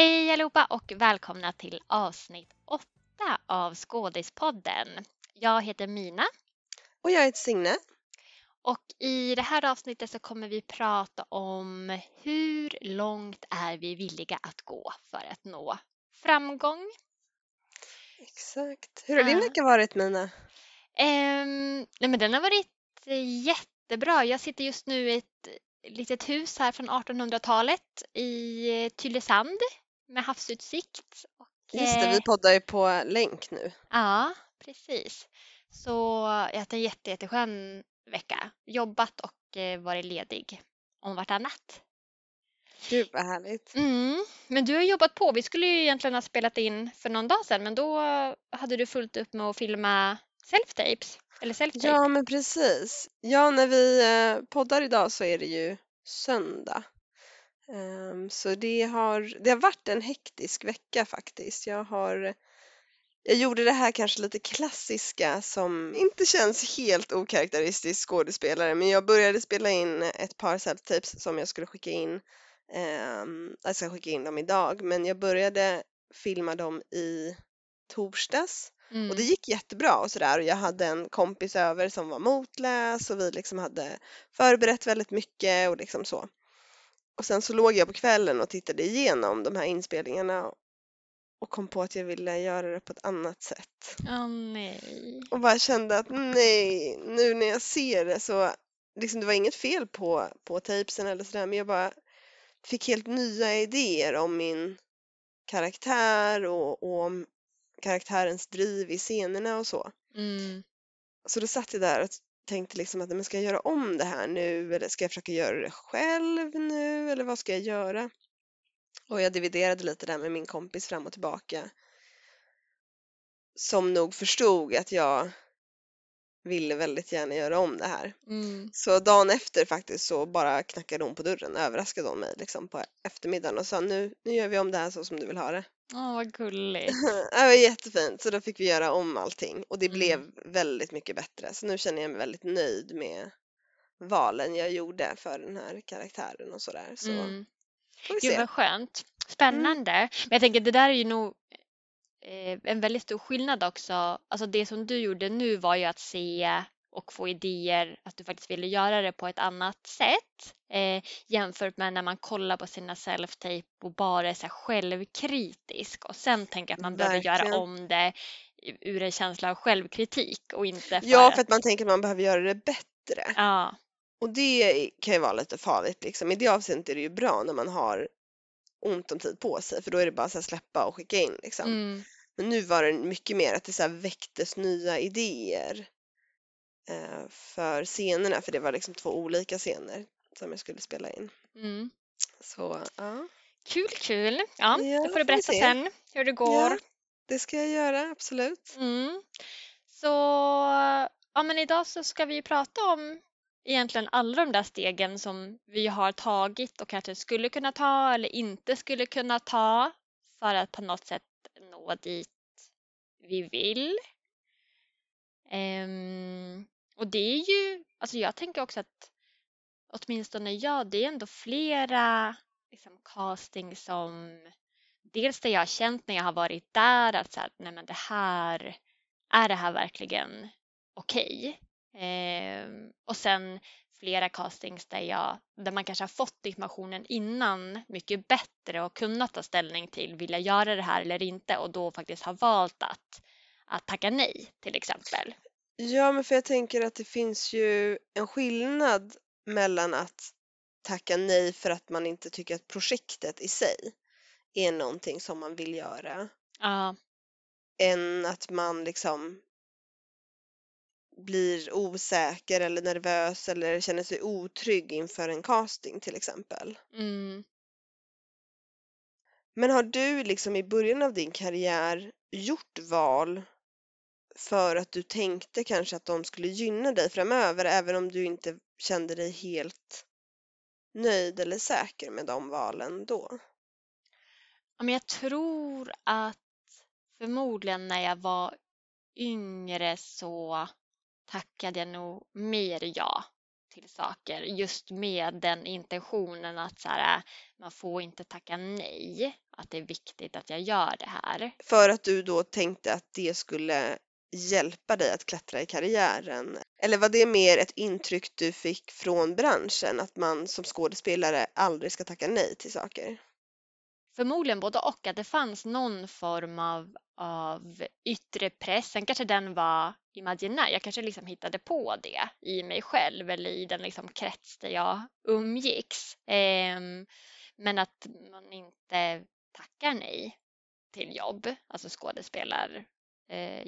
Hej allihopa och välkomna till avsnitt 8 av Skådispodden. Jag heter Mina Och jag heter Signe. och i det här avsnittet så kommer vi prata om hur långt är vi villiga att gå för att nå framgång. Exakt. Hur har din vecka varit Mina? Ehm, nej men den har varit jättebra. Jag sitter just nu i ett litet hus här från 1800-talet i Tylösand med havsutsikt. Och, Just det, eh, vi poddar ju på länk nu. Ja, precis. Så jag har haft en jätte, jätteskön vecka. Jobbat och eh, varit ledig om vartannat. Gud vad härligt. Mm. Men du har jobbat på. Vi skulle ju egentligen ha spelat in för någon dag sedan men då hade du fullt upp med att filma self-tapes. Eller self-tape. Ja men precis. Ja när vi eh, poddar idag så är det ju söndag. Ehm, så det har, det har varit en hektisk vecka faktiskt. Jag har jag gjorde det här kanske lite klassiska som inte känns helt okaraktäristiskt skådespelare men jag började spela in ett par self-tapes som jag skulle skicka in. Um, jag ska skicka in dem idag men jag började filma dem i torsdags Mm. och det gick jättebra och sådär och jag hade en kompis över som var motläs och vi liksom hade förberett väldigt mycket och liksom så. Och sen så låg jag på kvällen och tittade igenom de här inspelningarna och kom på att jag ville göra det på ett annat sätt. Åh nej. Och bara kände att nej, nu när jag ser det så, liksom det var inget fel på, på tapesen eller sådär men jag bara fick helt nya idéer om min karaktär och, och om karaktärens driv i scenerna och så. Mm. Så då satt jag där och tänkte liksom att men ska jag göra om det här nu eller ska jag försöka göra det själv nu eller vad ska jag göra? Och jag dividerade lite där med min kompis fram och tillbaka. Som nog förstod att jag ville väldigt gärna göra om det här. Mm. Så dagen efter faktiskt så bara knackade hon på dörren, överraskade hon mig liksom på eftermiddagen och sa nu, nu gör vi om det här så som du vill ha det. Åh vad gulligt. Det var jättefint, så då fick vi göra om allting och det Mm. blev väldigt mycket bättre. Så nu känner jag mig väldigt nöjd med valen jag gjorde för den här karaktären och sådär. Så Mm. får vi Gud se. vad skönt. Spännande. Men jag tänker det där är ju nog eh, en väldigt stor skillnad också. Alltså det som du gjorde nu var ju att se och få idéer att du faktiskt ville göra det på ett annat sätt eh, jämfört med när man kollar på sina self-tape och bara är så självkritisk och sen tänker att man behöver göra Verkligen. om det ur en känsla av självkritik och inte för Ja, att... för att man tänker att man behöver göra det bättre. Ja, Och det kan ju vara lite farligt liksom. I det avseendet är det ju bra när man har ont om tid på sig för då är det bara här släppa och skicka in liksom. mm, Men nu var det mycket mer att det så väcktes nya idéer för scenerna för det var liksom två olika scener som jag skulle spela in. mm. Så ja, Kul, kul. Ja, Ja, då får du berätta se. sen hur det går. ja det ska jag göra absolut. Mm. Så ja, men idag så ska vi prata om egentligen alla de där stegen som vi har tagit och kanske skulle kunna ta eller inte skulle kunna ta för att på något sätt nå dit vi vill. Ehm, och det är ju, alltså jag tänker också att åtminstone jag, det är ändå flera liksom, casting som dels det jag har känt när jag har varit där att så här, nej men det här, är det här verkligen okej? Ehm, och sen flera castings där, jag, där man kanske har fått informationen innan mycket bättre och kunnat ta ställning till vill jag göra det här eller inte och då faktiskt har valt att, att tacka nej till exempel. Ja, men för jag tänker att det finns ju en skillnad mellan att tacka nej för att man inte tycker att projektet i sig är någonting som man vill göra Ja, än att man liksom blir osäker eller nervös eller känner sig otrygg inför en casting till exempel. mm, Men har du liksom i början av din karriär gjort val för att du tänkte kanske att de skulle gynna dig framöver även om du inte kände dig helt nöjd eller säker med de valen då? Ja, men jag tror att förmodligen när jag var yngre så tackade jag nog mer ja till saker just med den intentionen att så här, man får inte tacka nej, att det är viktigt att jag gör det här. För att du då tänkte att det skulle hjälpa dig att klättra i karriären? Eller var det mer ett intryck du fick från branschen att man som skådespelare aldrig ska tacka nej till saker? Förmodligen både och, att det fanns någon form av, av yttre press. Sen kanske den var imaginär. Jag kanske liksom hittade på det i mig själv eller i den liksom krets där jag umgicks. Ehm, men att man inte tackar nej till jobb, alltså skådespelar Eh,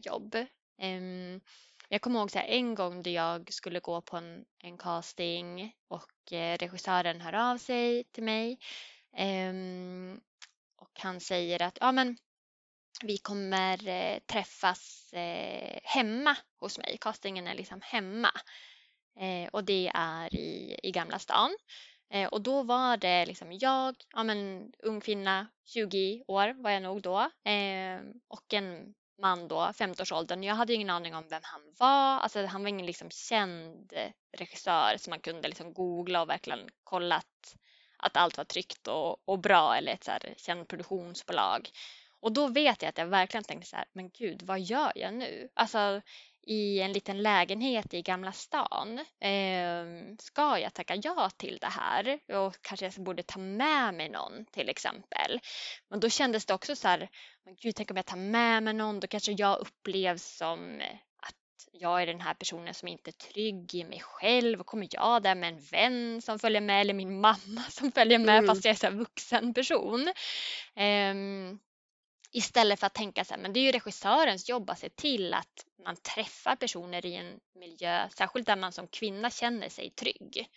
ehm, jag kommer ihåg så här, en gång då jag skulle gå på en, en casting och eh, regissören hör av sig till mig ehm, och han säger att ja, men vi kommer eh, träffas eh, hemma hos mig. Castingen är liksom hemma eh, och det är i, i Gamla stan. Eh, och då var det liksom jag, ja men ung kvinna, 20 år var jag nog då eh, och en man då, 50-årsåldern. Jag hade ingen aning om vem han var. Alltså han var ingen liksom känd regissör som man kunde liksom googla och verkligen kolla att, att allt var tryggt och, och bra eller ett så här känt produktionsbolag. Och då vet jag att jag verkligen tänkte så här, men gud, vad gör jag nu? Alltså i en liten lägenhet i Gamla stan. Eh, ska jag tacka ja till det här? Och kanske jag borde ta med mig någon till exempel. Men då kändes det också så här, gud, tänk om jag tar med mig någon, då kanske jag upplevs som att jag är den här personen som inte är trygg i mig själv. Och kommer jag där med en vän som följer med eller min mamma som följer med mm. fast jag är så vuxen person. Um, Istället för att tänka så här, men det är ju regissörens jobb att se till att man träffar personer i en miljö, särskilt där man som kvinna känner sig trygg.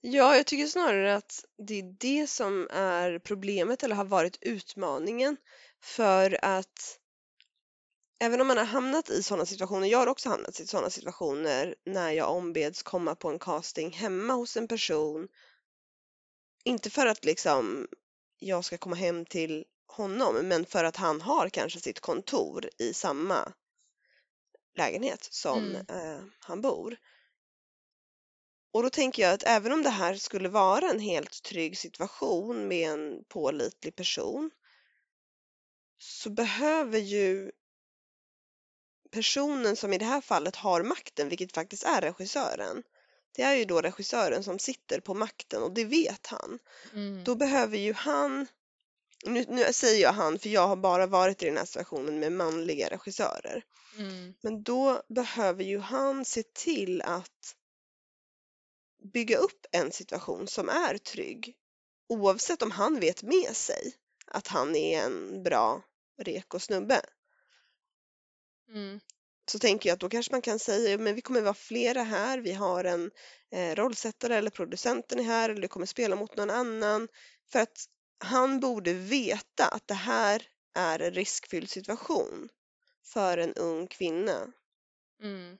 Ja, jag tycker snarare att det är det som är problemet eller har varit utmaningen. För att även om man har hamnat i sådana situationer, jag har också hamnat i sådana situationer när jag ombeds komma på en casting hemma hos en person. Inte för att liksom jag ska komma hem till honom men för att han har kanske sitt kontor i samma lägenhet som mm. eh, han bor. Och då tänker jag att även om det här skulle vara en helt trygg situation med en pålitlig person så behöver ju personen som i det här fallet har makten, vilket faktiskt är regissören, det är ju då regissören som sitter på makten och det vet han. Mm. Då behöver ju han nu, nu säger jag han för jag har bara varit i den här situationen med manliga regissörer. Mm. Men då behöver ju han se till att bygga upp en situation som är trygg oavsett om han vet med sig att han är en bra reko snubbe. Mm. Så tänker jag att då kanske man kan säga men vi kommer vara flera här, vi har en eh, rollsättare eller producenten är här eller du kommer spela mot någon annan. För att han borde veta att det här är en riskfylld situation för en ung kvinna. Mm.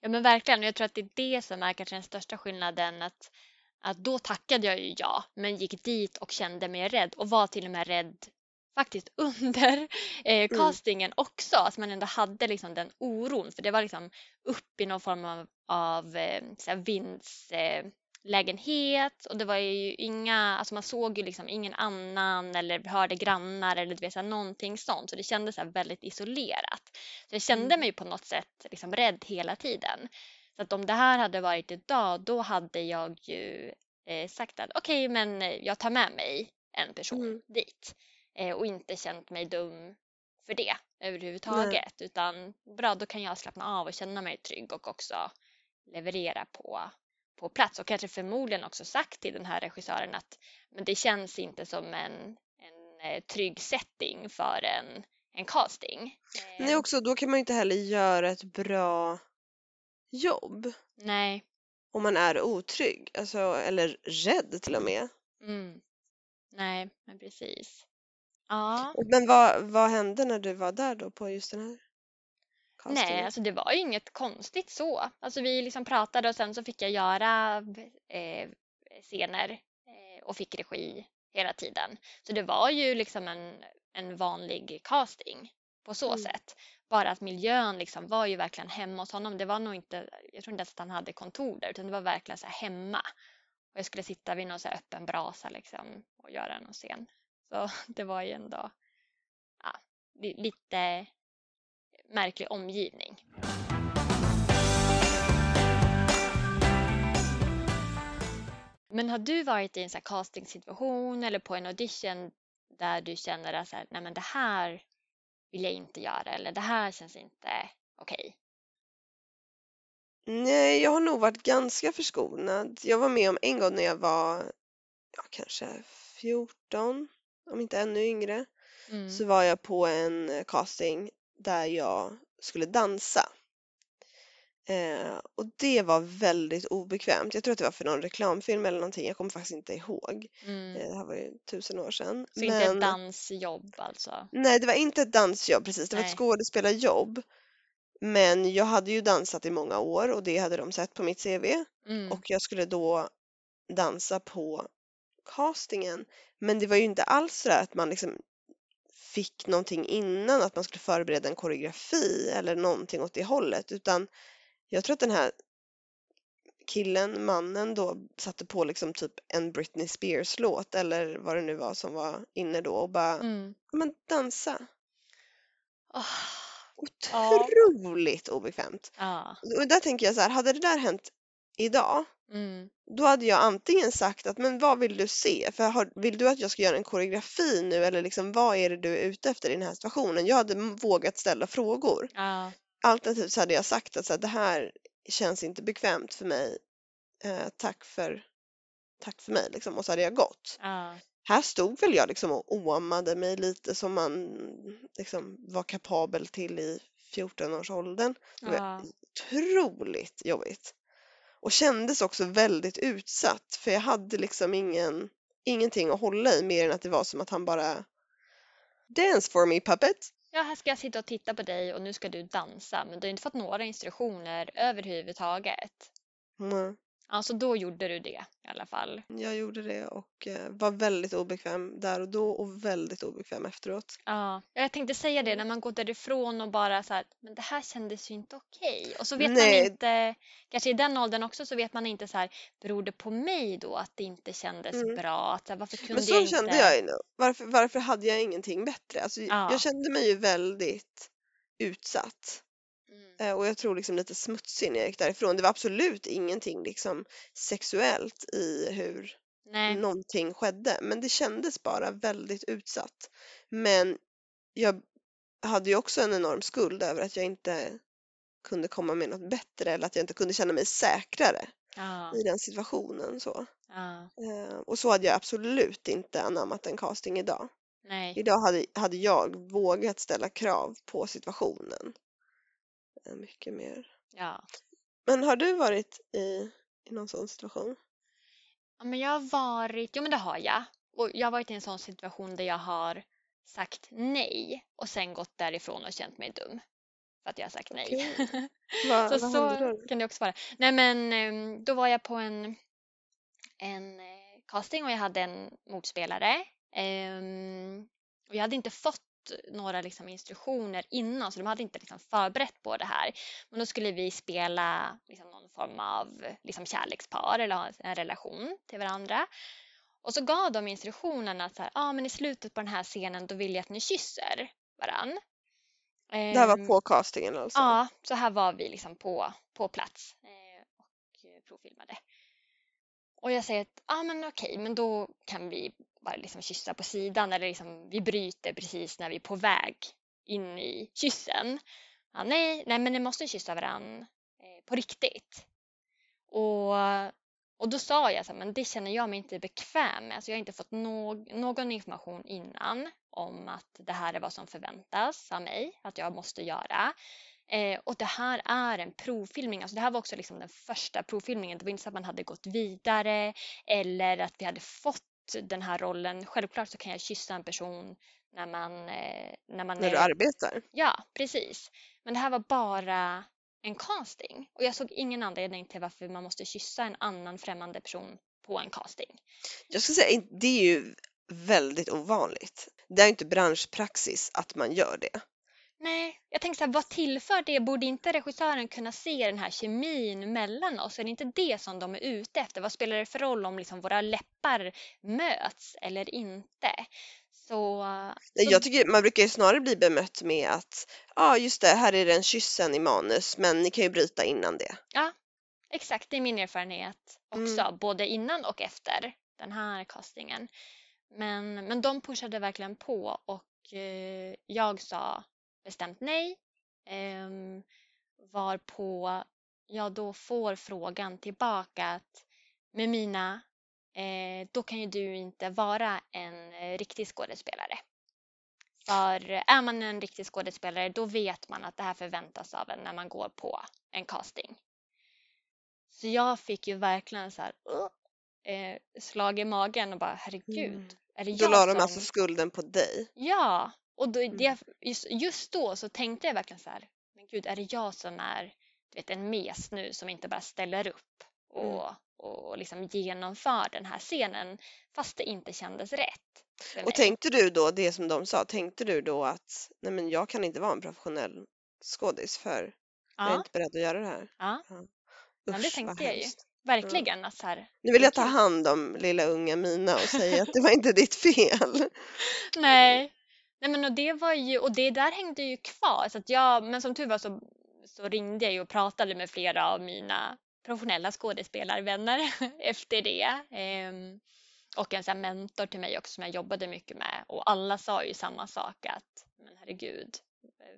Ja men verkligen, jag tror att det är det som är kanske den största skillnaden att, att då tackade jag ju ja men gick dit och kände mig rädd och var till och med rädd faktiskt under eh, mm. castingen mm. också, att man ändå hade liksom den oron för det var liksom upp i någon form av, av eh, vinds, eh, lägenhet och det var ju inga, alltså man såg ju liksom ingen annan eller hörde grannar eller du vet, så här, någonting sånt så det kändes så väldigt isolerat. Så jag kände mm. mig på något sätt liksom rädd hela tiden. Så att om det här hade varit idag då hade jag ju eh, sagt att okej okay, men jag tar med mig en person mm. dit eh, och inte känt mig dum för det överhuvudtaget Nej. utan bra då kan jag slappna av och känna mig trygg och också leverera på på plats och kanske förmodligen också sagt till den här regissören att men det känns inte som en, en eh, trygg setting för en, en casting. Nej eh. också, då kan man ju inte heller göra ett bra jobb. Nej. Om man är otrygg, alltså, eller rädd till och med. Mm. Nej, men precis. Ja. Men vad, vad hände när du var där då på just den här? Nej, alltså det var ju inget konstigt så. Alltså vi liksom pratade och sen så fick jag göra eh, scener eh, och fick regi hela tiden. Så det var ju liksom en, en vanlig casting på så mm. sätt. bara att miljön liksom var ju verkligen hemma hos honom. Det var nog inte, jag tror inte ens att han hade kontor där utan det var verkligen så här hemma. Och jag skulle sitta vid någon så öppen brasa liksom och göra någon scen. Så det var ju ändå ja, lite märklig omgivning. Men har du varit i en så castingsituation eller på en audition där du känner att så här, nej men det här vill jag inte göra eller det här känns inte okej? Okay. Nej, jag har nog varit ganska förskonad. Jag var med om en gång när jag var ja, kanske 14, om inte ännu yngre, mm. så var jag på en casting där jag skulle dansa. Eh, och det var väldigt obekvämt. Jag tror att det var för någon reklamfilm eller någonting. Jag kommer faktiskt inte ihåg. Mm. Eh, det här var ju tusen år sedan. Så Men... inte ett dansjobb alltså? Nej, det var inte ett dansjobb precis. Det var ett skådespelarjobb. Men jag hade ju dansat i många år och det hade de sett på mitt CV. Mm. Och jag skulle då dansa på castingen. Men det var ju inte alls så att man liksom fick någonting innan, att man skulle förbereda en koreografi eller någonting åt det hållet, utan jag tror att den här killen, mannen då satte på liksom typ en Britney Spears låt eller vad det nu var som var inne då och bara, mm. men dansa. Oh. Otroligt ja. obekvämt. Ja. Och där tänker jag så här, hade det där hänt idag mm. då hade jag antingen sagt att men vad vill du se? För har, vill du att jag ska göra en koreografi nu eller liksom vad är det du är ute efter i den här situationen? Jag hade vågat ställa frågor. Ja. Alternativt så hade jag sagt att så här, det här känns inte bekvämt för mig. Eh, tack för tack för mig liksom och så hade jag gått. Ja. Här stod väl jag liksom och åmade mig lite som man liksom var kapabel till i 14-årsåldern. Det var otroligt jobbigt. Och kändes också väldigt utsatt för jag hade liksom ingen, ingenting att hålla i mer än att det var som att han bara Dance for me puppet ja, här ska jag sitta och titta på dig och nu ska du dansa. Men du har inte fått några instruktioner överhuvudtaget. Mm. Alltså då gjorde du det i alla fall. Jag gjorde det och eh, var väldigt obekväm där och då och väldigt obekväm efteråt. Ja, jag tänkte säga det när man går därifrån och bara så här, men det här kändes ju inte okej. Och så vet Nej. man inte, kanske i den åldern också så vet man inte så här, beror det på mig då att det inte kändes mm. bra? Att, varför kunde men så jag inte... kände jag ju nu. Varför, varför hade jag ingenting bättre? Alltså, ja. Jag kände mig ju väldigt utsatt. Eh, och jag tror liksom lite smutsig när jag gick därifrån. Det var absolut ingenting liksom sexuellt i hur Nej. någonting skedde. Men det kändes bara väldigt utsatt. Men jag hade ju också en enorm skuld över att jag inte kunde komma med något bättre eller att jag inte kunde känna mig säkrare ja. i den situationen. Så. Ja. Eh, och så hade jag absolut inte anammat en casting idag. Nej. Idag hade, hade jag vågat ställa krav på situationen mycket mer. Ja. Men har du varit i, i någon sån situation? Ja, men jag har varit, jo men det har jag. Och jag har varit i en sån situation där jag har sagt nej och sen gått därifrån och känt mig dum. För att jag har sagt nej. Okay. Va, så vad så kan det också vara. Nej men ehm, då var jag på en, en eh, casting och jag hade en motspelare. Um, och jag hade inte fått några liksom instruktioner innan så de hade inte liksom förberett på det här. Men då skulle vi spela liksom någon form av liksom kärlekspar eller ha en relation till varandra. Och så gav de instruktionen att så här, ah, men i slutet på den här scenen då vill jag att ni kysser varann. Det här var ehm, på castingen alltså? Ja, så här var vi liksom på, på plats eh, och provfilmade. Och jag säger att ah, men okej, men då kan vi bara liksom kyssa på sidan eller liksom, vi bryter precis när vi är på väg in i kyssen. Ja, nej, nej, men ni måste kyssa varandra eh, på riktigt. Och, och då sa jag så här, men det känner jag mig inte bekväm med. Alltså jag har inte fått no någon information innan om att det här är vad som förväntas av mig att jag måste göra. Eh, och det här är en provfilmning. Alltså det här var också liksom den första provfilmningen. Det var inte så att man hade gått vidare eller att vi hade fått den här rollen. Självklart så kan jag kyssa en person när man... Eh, när man när är... du arbetar? Ja, precis. Men det här var bara en casting och jag såg ingen anledning till varför man måste kyssa en annan främmande person på en casting. Jag skulle säga det är ju väldigt ovanligt. Det är inte branschpraxis att man gör det. Nej, jag tänkte så här, vad tillför det? Borde inte regissören kunna se den här kemin mellan oss? Är det inte det som de är ute efter? Vad spelar det för roll om liksom våra läppar möts eller inte? Så, så Jag tycker man brukar ju snarare bli bemött med att ja ah, just det, här är den kyssen i manus men ni kan ju bryta innan det. ja, exakt, det är min erfarenhet också, både innan och efter den här castingen. Men, men de pushade verkligen på och eh, jag sa bestämt nej. Eh, varpå jag då får frågan tillbaka att med mina, eh, då kan ju du inte vara en eh, riktig skådespelare. För är man en riktig skådespelare då vet man att det här förväntas av en när man går på en casting. Så jag fick ju verkligen så här, uh, eh, slag i magen och bara herregud, Mm. är det Då jag la de som... alltså skulden på dig. Ja, och då, Mm. det, just, då så tänkte jag verkligen så här, men gud, är det jag som är du vet, en mes nu som inte bara ställer upp och, Mm. och liksom genomför den här scenen fast det inte kändes rätt. Och tänkte du då det som de sa, tänkte du då att nej men jag kan inte vara en professionell skådis för jag är ja, inte beredd att göra det här. ja, men det Usch, vad tänkte jag ju. Verkligen att så här, Nu vill jag ta hand om lilla unga Mina och säga att det var inte ditt fel. Nej. Nej men och det var ju, och det där hängde ju kvar. Så att jag, men som tur var så, så ringde jag ju och pratade med flera av mina professionella skådespelarvänner efter det. Ehm, och en sån mentor till mig också som jag jobbade mycket med. Och alla sa ju samma sak att, men herregud,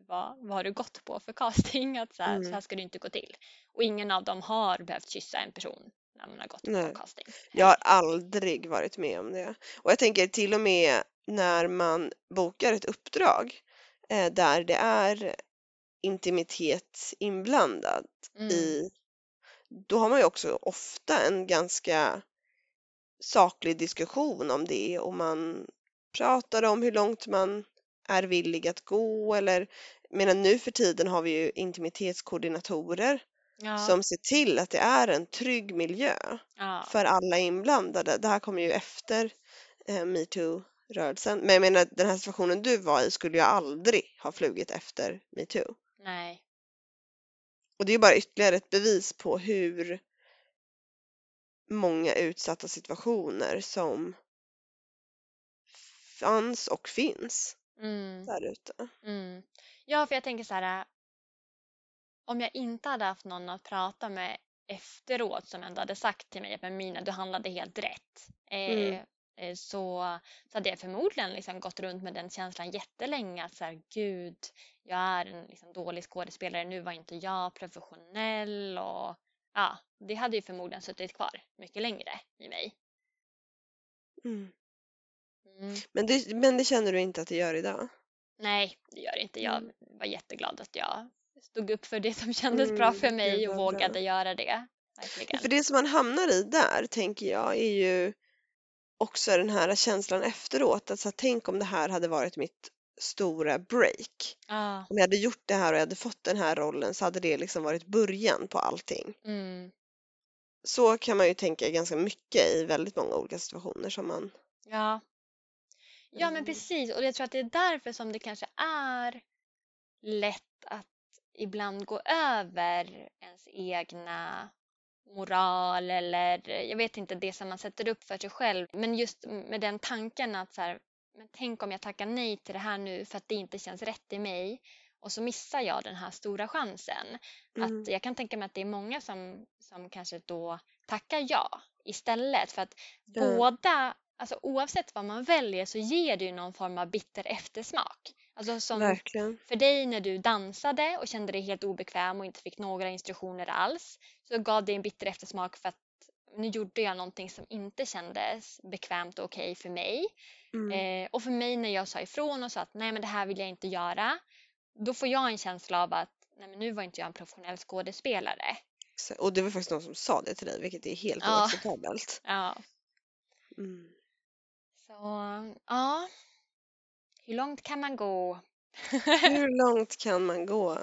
vad, vad har du gått på för casting? Att så här, Mm. så här ska det inte gå till. Och ingen av dem har behövt kyssa en person när man har gått på Nej. en casting. Jag har aldrig varit med om det. Och jag tänker till och med när man bokar ett uppdrag eh, där det är intimitet inblandad Mm. i, då har man ju också ofta en ganska saklig diskussion om det och man pratar om hur långt man är villig att gå eller medan nu för tiden har vi ju intimitetskoordinatorer Ja, som ser till att det är en trygg miljö ja. för alla inblandade. Det här kommer ju efter eh, metoo-rörelsen. Men jag menar den här situationen du var i skulle jag aldrig ha flugit efter metoo. Nej. Och det är ju bara ytterligare ett bevis på hur många utsatta situationer som fanns och finns Mm. där ute. Mm. Ja, för jag tänker så här. Om jag inte hade haft någon att prata med efteråt som ändå hade sagt till mig att "Men Mina, du handlade helt rätt. Eh, Mm. Eh, så, så hade jag förmodligen liksom gått runt med den känslan jättelänge att så här, gud, jag är en liksom dålig skådespelare, nu var inte jag professionell och ja, det hade ju förmodligen suttit kvar mycket längre i mig. Mm. Mm. Men, det, men det känner du inte att det gör idag? Nej, det gör det inte. Jag Mm. var jätteglad att jag stod upp för det som kändes bra Mm, för gud, mig och bra. vågade göra det. Verkligen. För det som man hamnar i där, tänker jag, är ju också den här känslan efteråt. Att så här, tänk om det här hade varit mitt stora break. Ja, Om jag hade gjort det här och jag hade fått den här rollen så hade det liksom varit början på allting. mm, Så kan man ju tänka ganska mycket i väldigt många olika situationer som man... ja. Ja, men Mm. precis. Och jag tror att det är därför som det kanske är lätt att ibland gå över ens egna moral eller jag vet inte det som man sätter upp för sig själv. Men just med den tanken att så här, men tänk om jag tackar nej till det här nu för att det inte känns rätt i mig och så missar jag den här stora chansen. Mm. Att jag kan tänka mig att det är många som, som kanske då tackar ja istället för att Ja. båda, alltså oavsett vad man väljer så ger det ju någon form av bitter eftersmak. Alltså som Verkligen. för dig när du dansade och kände dig helt obekväm och inte fick några instruktioner alls så gav det en bitter eftersmak för att nu gjorde jag någonting som inte kändes bekvämt och okej för mig. Mm. Eh, och för mig när jag sa ifrån och sa att nej men det här vill jag inte göra. Då får jag en känsla av att nej men nu var inte jag en professionell skådespelare. Och det var faktiskt någon som sa det till dig, vilket är helt Ja. oacceptabelt. Ja. Mm. Så ja. Hur långt kan man gå? Hur långt kan man gå?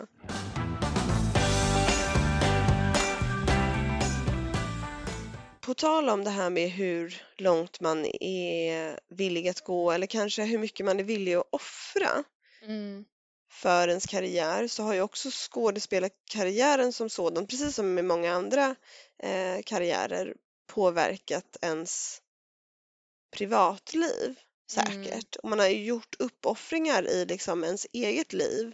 På tal om det här med hur långt man är villig att gå eller kanske hur mycket man är villig att offra Mm. för ens karriär så har ju också skådespelarkarriären som sådan, precis som med många andra eh, karriärer, påverkat ens privatliv Mm. säkert. Och man har ju gjort uppoffringar i liksom ens eget liv.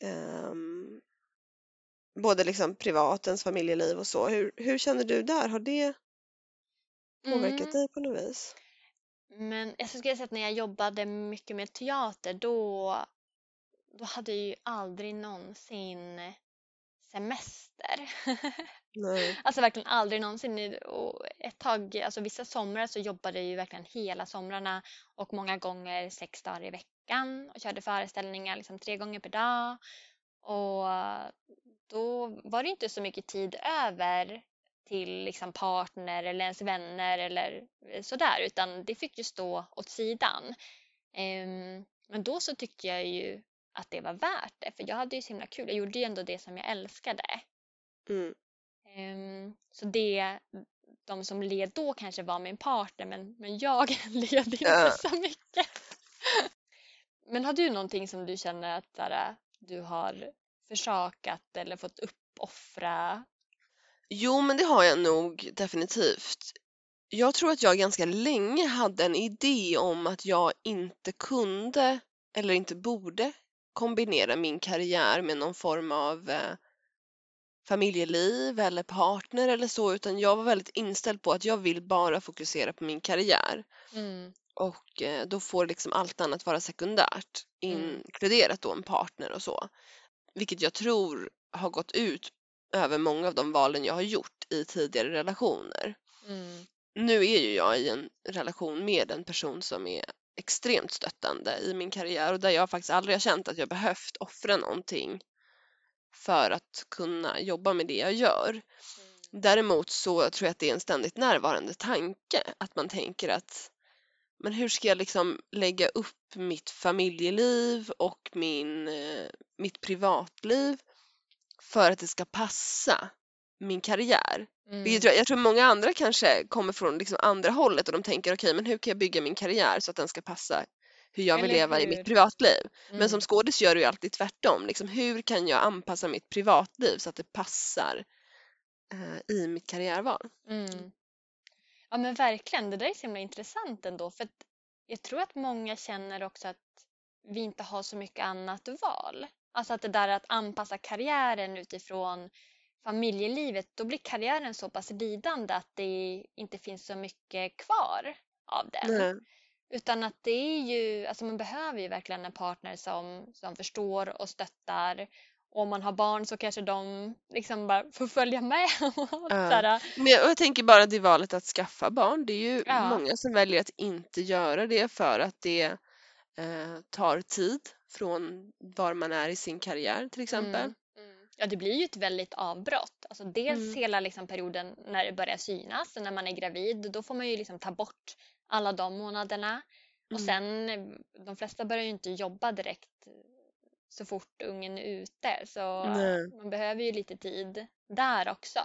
Ehm, både liksom privat, ens familjeliv och så. Hur, hur känner du där? Har det påverkat Mm. dig på något vis? Men jag skulle säga att när jag jobbade mycket med teater då, då hade jag ju aldrig någonsin semester. Nej. Alltså verkligen aldrig någonsin. Och ett tag, alltså vissa somrar så jobbade jag ju verkligen hela somrarna och många gånger sex dagar i veckan och körde föreställningar liksom tre gånger per dag. Och då var det inte så mycket tid över till liksom partner eller ens vänner eller sådär utan det fick ju stå åt sidan. Ehm, men då så tyckte jag ju att det var värt det för jag hade ju så himla kul. Jag gjorde ju ändå det som jag älskade. Mm. Ehm, så det, de som led då kanske var min partner men, men jag led inte Ja. så mycket. Men har du någonting som du känner att där, du har försakat eller fått uppoffra? Jo, men det har jag nog definitivt. Jag tror att jag ganska länge hade en idé om att jag inte kunde eller inte borde kombinera min karriär med någon form av eh, familjeliv eller partner eller så, utan jag var väldigt inställd på att jag vill bara fokusera på min karriär Mm, och eh, då får liksom allt annat vara sekundärt, Mm. inkluderat då en partner och så. Vilket jag tror har gått ut över många av de valen jag har gjort i tidigare relationer. mm, Nu är ju jag i en relation med en person som är extremt stöttande i min karriär och där jag faktiskt aldrig har känt att jag behövt offra någonting för att kunna jobba med det jag gör. mm, Däremot så tror jag att det är en ständigt närvarande tanke att man tänker att men hur ska jag liksom lägga upp mitt familjeliv och min, eh, mitt privatliv för att det ska passa min karriär? mm, jag, jag tror många andra kanske kommer från liksom andra hållet och de tänker okej men hur kan jag bygga min karriär så att den ska passa hur jag vill leva i mitt privatliv. Men mm. som skådis gör du ju alltid tvärtom. Liksom, hur kan jag anpassa mitt privatliv så att det passar eh, i mitt karriärval? Mm. Ja men verkligen, det där är så himla intressant ändå för att jag tror att många känner också att vi inte har så mycket annat val. Alltså att det där att anpassa karriären utifrån familjelivet, då blir karriären så pass lidande att det inte finns så mycket kvar av den. Nej. Utan att det är ju, alltså man behöver ju verkligen en partner som, som förstår och stöttar. Och om man har barn så kanske de liksom bara får följa med. Och sådär. Men jag, och tänker bara det valet att skaffa barn, det är ju Ja. många som väljer att inte göra det för att det eh, tar tid från var man är i sin karriär till exempel. Mm, mm. Ja, det blir ju ett väldigt avbrott. Alltså dels Mm. hela liksom perioden när det börjar synas, när man är gravid, då får man ju liksom ta bort alla de månaderna. Och Mm. sen, eh, de flesta börjar ju inte jobba direkt så fort ungen är ute, så Nej. man behöver ju lite tid där också.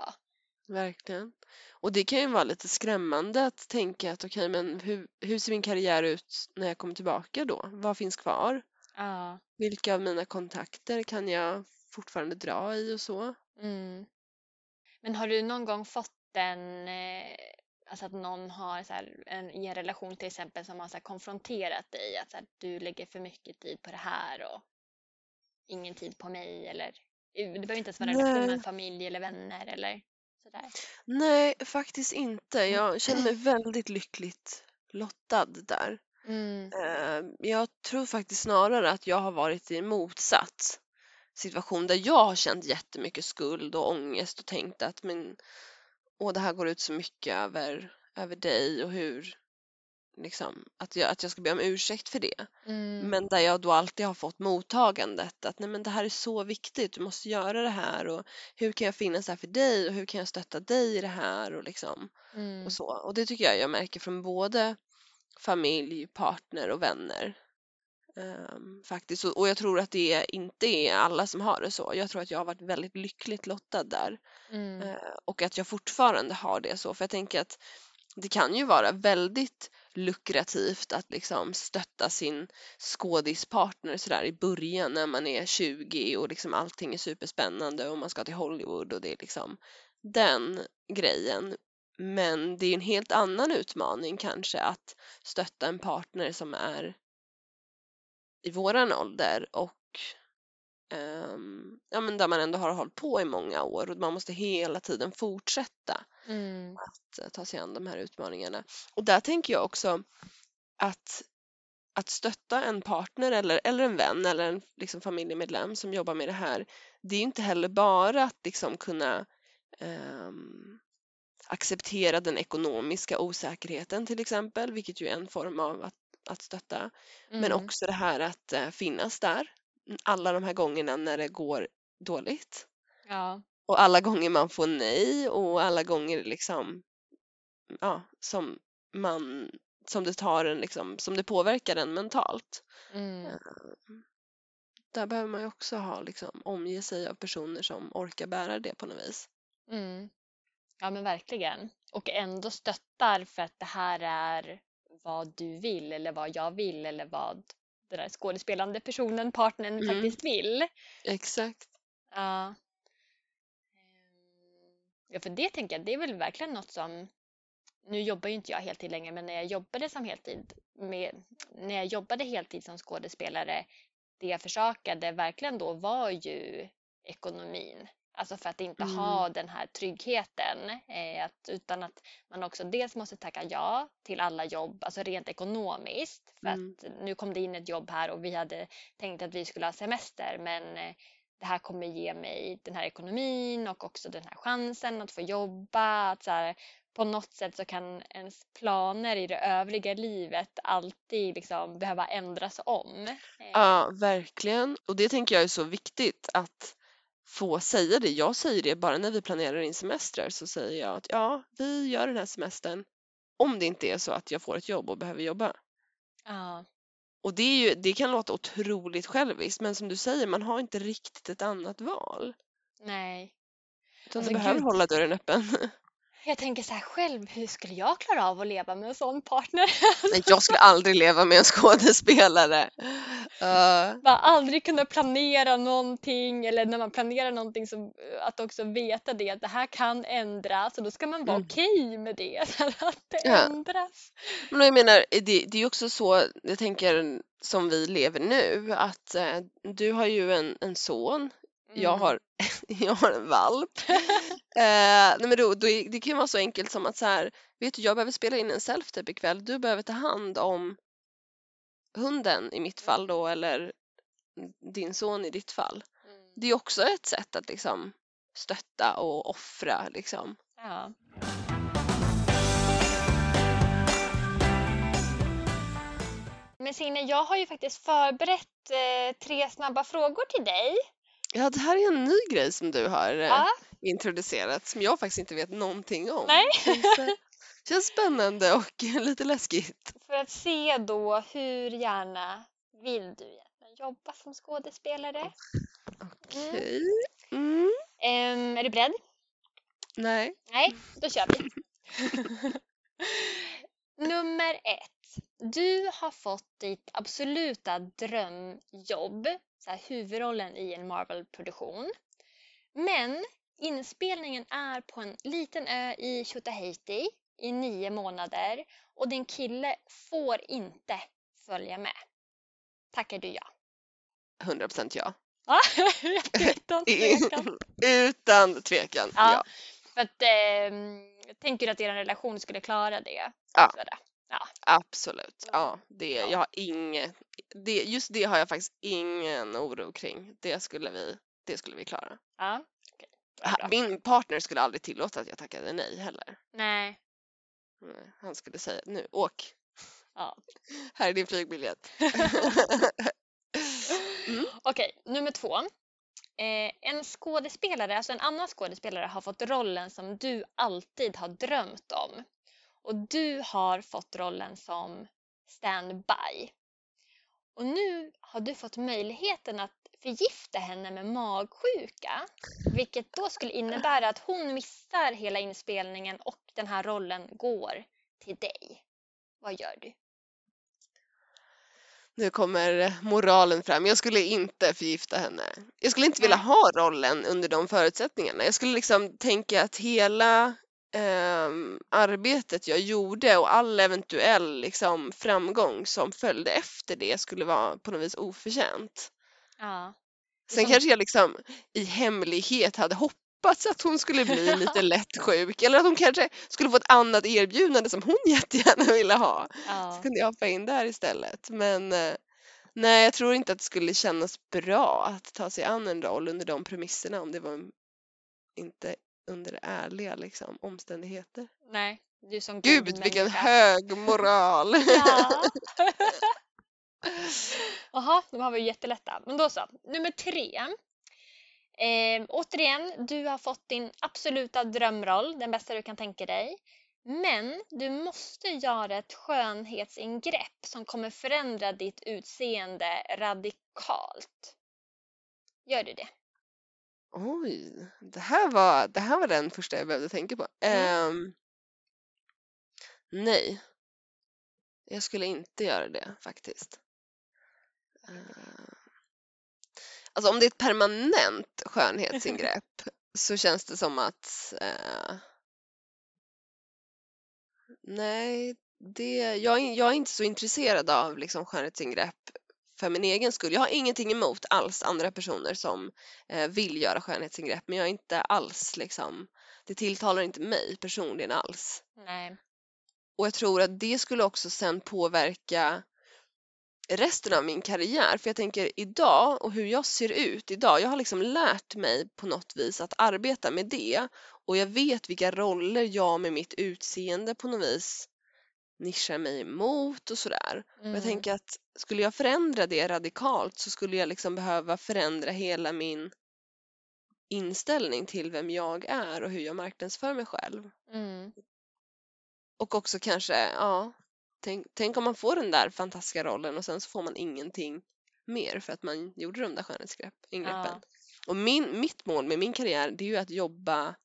Verkligen. Och det kan ju vara lite skrämmande att tänka att okej, men hur, hur ser min karriär ut när jag kommer tillbaka då? Vad finns kvar? Ja. Vilka av mina kontakter kan jag fortfarande dra i och så? Mm. Men har du någon gång fått en, eh, alltså att någon har så här, en, i en relation till exempel som har så konfronterat dig att så här, du lägger för mycket tid på det här och ingen tid på mig eller det behöver inte ens vara en relation Nej. med en familj eller vänner eller sådär. Nej, faktiskt inte. Jag känner mig väldigt lyckligt lottad där. Mm. Eh, Jag tror faktiskt snarare att jag har varit i en motsatt situation där jag har känt jättemycket skuld och ångest och tänkt att men, åh, det här går ut så mycket över, över dig och hur liksom, att, jag, att jag ska be om ursäkt för det. Mm. Men där jag då alltid har fått mottagandet att nej men det här är så viktigt, du måste göra det här och hur kan jag finnas här för dig och hur kan jag stötta dig i det här och liksom Mm. och så. Och det tycker jag jag märker från både familj, partner och vänner. Ehm, faktiskt. Och, och jag tror att det inte är alla som har det så. Jag tror att jag har varit väldigt lyckligt lottad där. Mm. Eh, och att jag fortfarande har det så. För jag tänker att det kan ju vara väldigt lukrativt att liksom stötta sin skådispartner sådär i början när man är 20 och liksom allting är superspännande och man ska till Hollywood och det är liksom den grejen. Men det är en helt annan utmaning kanske att stötta en partner som är i våran ålder och um, ja, men där man ändå har hållit på i många år och man måste hela tiden fortsätta Mm. att eh, ta sig an de här utmaningarna. Och där tänker jag också att, att stötta en partner eller, eller en vän eller en liksom, familjemedlem som jobbar med det här, det är inte heller bara att liksom kunna um, acceptera den ekonomiska osäkerheten till exempel, vilket ju är en form av att, att stötta. Men Mm. också det här att eh, finnas där alla de här gångerna när det går dåligt. Ja. Och alla gånger man får nej och alla gånger liksom ja, som man som det tar en liksom, som det påverkar en mentalt. Mm. Där behöver man ju också ha liksom omge sig av personer som orkar bära det på något vis. Mm. Ja men verkligen. Och ändå stöttar för att det här är vad du vill eller vad jag vill eller vad den där skådespelande personen, partnern Mm. faktiskt vill. Exakt. Ja. Ehm, Ja, för det tänker jag, det är väl verkligen något som nu jobbar ju inte jag heltid längre, men när jag jobbade som heltid med, när jag jobbade heltid som skådespelare, det jag försakade verkligen då var ju ekonomin. Alltså för att inte Mm. ha den här tryggheten, eh, att, utan att man också dels måste tacka ja till alla jobb, alltså rent ekonomiskt. För Mm. att nu kom det in ett jobb här och vi hade tänkt att vi skulle ha semester, men eh, det här kommer ge mig den här ekonomin och också den här chansen att få jobba. Att så här, på något sätt så kan ens planer i det övriga livet alltid liksom behöva ändras om. Eh, Ja, verkligen. Och det tänker jag är så viktigt att få säga det. Jag säger det bara när vi planerar in semestrar så säger jag att ja, vi gör den här semestern om det inte är så att jag får ett jobb och behöver jobba. Ja, Och det, är ju, det kan låta otroligt själviskt men som du säger, man har inte riktigt ett annat val. nej. Utan Alltså, du behöver gud. hålla dörren öppen. Jag tänker så här själv, hur skulle jag klara av att leva med en sån partner? Nej, jag skulle aldrig leva med en skådespelare. Uh, Bara aldrig kunna planera någonting eller när man planerar någonting så att också veta det att det här kan ändras och då ska man vara Mm. okej med det. Att det Ja. ändras. men jag menar, det, det är också så, jag tänker som vi lever nu, att eh, du har ju en, en son, jag, Mm. har, jag har en valp. Eh, nej men då, då, det kan ju vara så enkelt som att så här, vet du, jag behöver spela in en self-tape ikväll, du behöver ta hand om hunden i mitt fall då, eller din son i ditt fall. Mm. Det är också ett sätt att liksom stötta och offra liksom. Ja. Men Signe, jag har ju faktiskt förberett eh, tre snabba frågor till dig. Ja, det här är en ny grej som du har eh, Ja, introducerat som jag faktiskt inte vet någonting om. Nej. Känns, känns spännande och lite läskigt. för att se då hur gärna vill du egentligen jobba som skådespelare? Okej. Mm. Ehm, är du beredd? Nej. Nej, då kör vi. Nummer ett. Du har fått ditt absoluta drömjobb, så här, huvudrollen i en Marvel-produktion. Men inspelningen är på en liten ö i Tjotahejti i nio månader och din kille får inte följa med. Tackar du ja? 100% ja. Ja, utan tvekan. Utan tvekan. Ja. Ja. För att, ehm, tänker du att er relation skulle klara det? Ja. Så där. Absolut. Ja, det, Ja. jag har inget, det, just det har jag faktiskt ingen oro kring. Det skulle vi, det skulle vi klara. Ja, bra. Min partner skulle aldrig tillåta att jag tackade nej heller. Nej. Han skulle säga nu, åk. Ja. Här är din flygbiljett. Mm. Okej, nummer två. Eh, en skådespelare, alltså en annan skådespelare har fått rollen som du alltid har drömt om. Och du har fått rollen som standby. Och nu har du fått möjligheten att förgifta henne med magsjuka. Vilket då skulle innebära att hon missar hela inspelningen och den här rollen går till dig. vad gör du? Nu kommer moralen fram. Jag skulle inte förgifta henne. Jag skulle inte vilja ha rollen under de förutsättningarna. Jag skulle liksom tänka att hela ehm, arbetet jag gjorde och all eventuell liksom, framgång som följde efter det skulle vara på något vis oförtjänt. Ja. Sen som- kanske jag liksom i hemlighet hade hoppats att hon skulle bli lite lätt sjuk eller att hon kanske skulle få ett annat erbjudande som hon jättegärna ville ha. Så Ja. kunde jag hoppa in där istället. Men eh, nej, jag tror inte att det skulle kännas bra att ta sig an en roll under de premisserna om det var inte under ärliga liksom, omständigheter. Nej, du som god Gud vilken hög moral! Ja. Jaha, de här var ju jättelätta. Men då så. Nummer tre. Eh, återigen, du har fått din absoluta drömroll, den bästa du kan tänka dig. Men du måste göra ett skönhetsingrepp som kommer förändra ditt utseende radikalt. Gör du det? Oj, det här var, det här var den första jag behövde tänka på. Mm. Ehm, nej, jag skulle inte göra det faktiskt. Ehm, alltså om det är ett permanent skönhetsingrepp så känns det som att eh, nej, det, jag, jag är inte så intresserad av liksom, skönhetsingrepp för min egen skull. Jag har ingenting emot alls andra personer som eh, vill göra skönhetsingrepp men jag är inte alls liksom, det tilltalar inte mig personligen alls. Nej. Och jag tror att det skulle också sen påverka resten av min karriär. För jag tänker idag och hur jag ser ut idag, jag har liksom lärt mig på något vis att arbeta med det och jag vet vilka roller jag med mitt utseende på något vis nischar mig emot och sådär. Och Mm. jag tänker att skulle jag förändra det radikalt så skulle jag liksom behöva förändra hela min inställning till vem jag är och hur jag marknadsför mig själv. Mm. Och också kanske, ja, tänk, tänk om man får den där fantastiska rollen och sen så får man ingenting mer för att man gjorde de där skönhetsingreppen. Ja. Och min, mitt mål med min karriär det är ju att jobba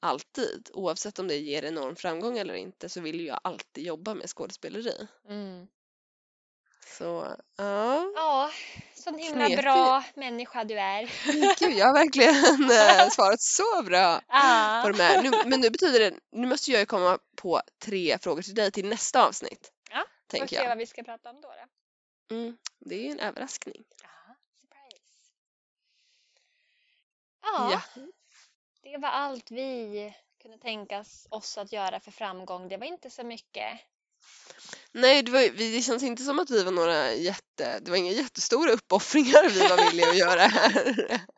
alltid. Oavsett om det ger enorm framgång eller inte så vill jag alltid jobba med skådespeleri. Mm. Så ja, Ja, sån himla Knepig. bra människa du är. gud jag har verkligen eh, svarat så bra Ja. på de här. Nu, men nu betyder det, nu måste jag ju komma på tre frågor till dig till nästa avsnitt. Ja, Får Tänker se jag. vad vi ska prata om då. då. Mm, det är ju en överraskning. Ja, surprise. Ja, Ja. Det var allt vi kunde tänka oss att göra för framgång. Det var inte så mycket. Nej, det, var, det känns inte som att vi var några jätte, det var inga jättestora uppoffringar vi var villiga att göra här.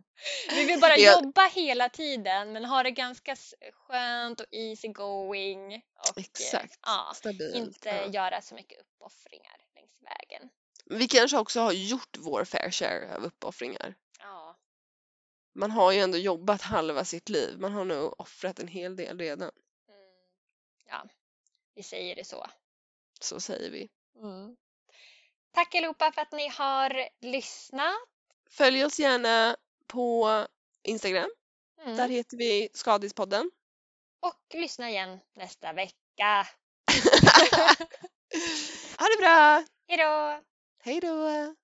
Vi vill bara Jag- jobba hela tiden men ha det ganska skönt och easy going. Och, Exakt, Ja, stabilt. inte ja. göra så mycket uppoffringar längs vägen. Vi kanske också har gjort vår fair share av uppoffringar. Man har ju ändå jobbat halva sitt liv. Man har nog offrat en hel del redan. mm. ja vi säger det så. Så säger vi. Mm. Tack allihopa för att ni har lyssnat. Följ oss gärna på Instagram. Mm. Där heter vi Skadispodden. Och lyssna igen nästa vecka. ha det bra! Hejdå! Hej då!